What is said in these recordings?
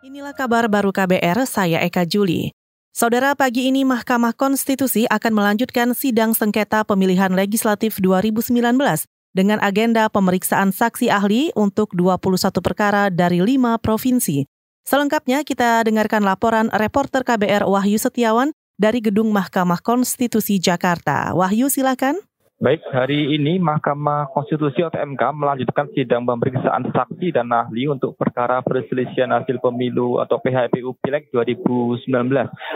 Inilah kabar baru KBR, saya Eka Juli. Saudara, pagi ini Mahkamah Konstitusi akan melanjutkan sidang sengketa pemilihan legislatif 2019 dengan agenda pemeriksaan saksi ahli untuk 21 perkara dari 5 provinsi. Selengkapnya kita dengarkan laporan reporter KBR Wahyu Setiawan dari Gedung Mahkamah Konstitusi Jakarta. Wahyu silakan. Baik, hari ini Mahkamah Konstitusi atau MK melanjutkan sidang pemeriksaan saksi dan ahli untuk perkara perselisihan hasil pemilu atau PHPU Pileg 2019.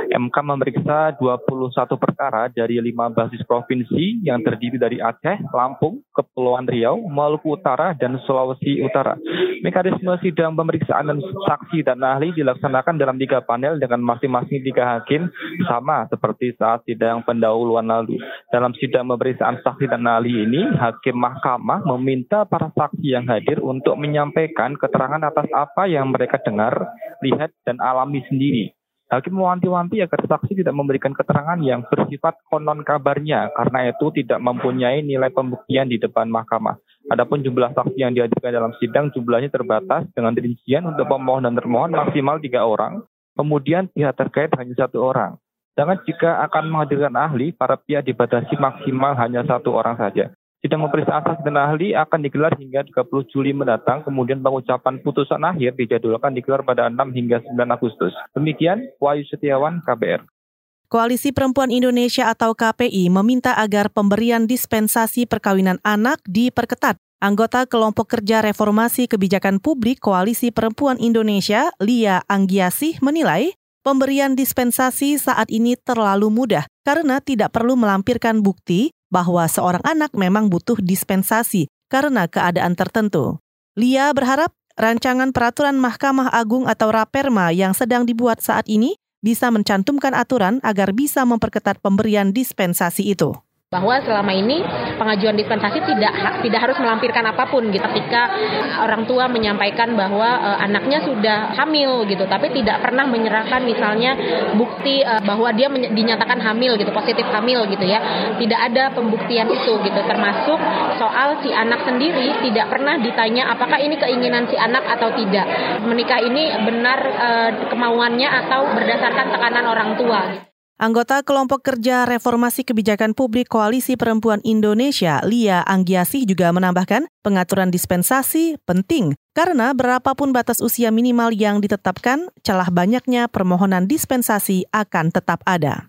MK memeriksa 21 perkara dari lima basis provinsi yang terdiri dari Aceh, Lampung, Kepulauan Riau, Maluku Utara, dan Sulawesi Utara. Mekanisme sidang pemeriksaan dan saksi dan ahli dilaksanakan dalam tiga panel dengan masing-masing tiga hakim sama seperti saat sidang pendahuluan lalu. Dalam sidang pemeriksaan saksi dan ahli ini, hakim mahkamah meminta para saksi yang hadir untuk menyampaikan keterangan atas apa yang mereka dengar, lihat, dan alami sendiri. Hakim mewanti-wanti agar saksi tidak memberikan keterangan yang bersifat konon kabarnya karena itu tidak mempunyai nilai pembuktian di depan mahkamah. Adapun jumlah saksi yang dihadirkan dalam sidang jumlahnya terbatas dengan rincian untuk pemohon dan termohon maksimal tiga orang, kemudian pihak terkait hanya satu orang. Sedangkan jika akan menghadirkan ahli, para pihak dibatasi maksimal hanya satu orang saja. Sidang pemeriksaan saksi dan ahli akan digelar hingga 30 Juli mendatang, kemudian pengucapan putusan akhir dijadwalkan digelar pada 6 hingga 9 Agustus. Demikian, Wahyu Setiawan, KBR. Koalisi Perempuan Indonesia atau KPI meminta agar pemberian dispensasi perkawinan anak diperketat. Anggota kelompok kerja reformasi kebijakan publik Koalisi Perempuan Indonesia, Lia Anggiasih, menilai Pemberian dispensasi saat ini terlalu mudah karena tidak perlu melampirkan bukti bahwa seorang anak memang butuh dispensasi karena keadaan tertentu. Lia berharap rancangan peraturan Mahkamah Agung atau Raperma yang sedang dibuat saat ini bisa mencantumkan aturan agar bisa memperketat pemberian dispensasi itu bahwa selama ini pengajuan dispensasi tidak tidak harus melampirkan apa pun gitu. Ketika orang tua menyampaikan bahwa uh, anaknya sudah hamil gitu tapi tidak pernah menyerahkan misalnya bukti uh, bahwa dia dinyatakan hamil gitu positif hamil gitu ya. Tidak ada pembuktian itu gitu. Termasuk soal si anak sendiri tidak pernah ditanya apakah ini keinginan si anak atau tidak. Menikah ini benar uh, kemauannya atau berdasarkan tekanan orang tua. gitu. Anggota kelompok kerja reformasi kebijakan publik Koalisi Perempuan Indonesia, Lia Anggiasih juga menambahkan pengaturan dispensasi penting karena berapapun batas usia minimal yang ditetapkan, celah banyaknya permohonan dispensasi akan tetap ada.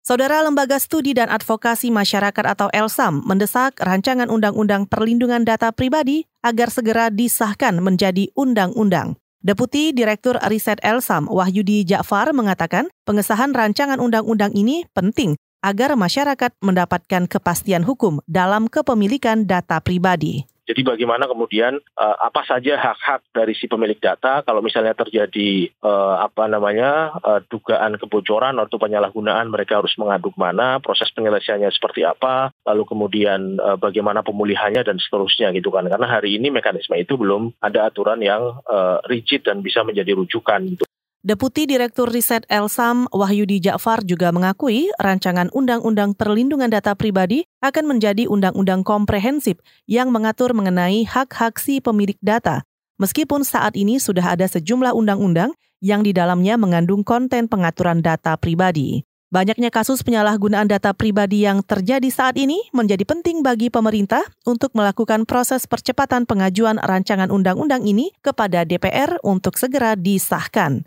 Saudara Lembaga Studi dan Advokasi Masyarakat atau ELSAM mendesak rancangan Undang-Undang Perlindungan Data Pribadi agar segera disahkan menjadi undang-undang. Deputi Direktur Riset Elsam Wahyudi Ja'far mengatakan pengesahan rancangan undang-undang ini penting agar masyarakat mendapatkan kepastian hukum dalam kepemilikan data pribadi. Jadi bagaimana kemudian uh, apa saja hak-hak dari si pemilik data kalau misalnya terjadi uh, apa namanya uh, dugaan kebocoran atau penyalahgunaan mereka harus mengaduk mana, proses penyelesaiannya seperti apa, lalu kemudian uh, bagaimana pemulihannya dan seterusnya gitu kan. Karena hari ini mekanisme itu belum ada aturan yang uh, rigid dan bisa menjadi rujukan gitu. Deputi Direktur Riset Elsam Wahyudi Ja'far juga mengakui rancangan Undang-Undang Perlindungan Data Pribadi akan menjadi undang-undang komprehensif yang mengatur mengenai hak-hak si pemilik data. Meskipun saat ini sudah ada sejumlah undang-undang yang di dalamnya mengandung konten pengaturan data pribadi. Banyaknya kasus penyalahgunaan data pribadi yang terjadi saat ini menjadi penting bagi pemerintah untuk melakukan proses percepatan pengajuan rancangan undang-undang ini kepada DPR untuk segera disahkan.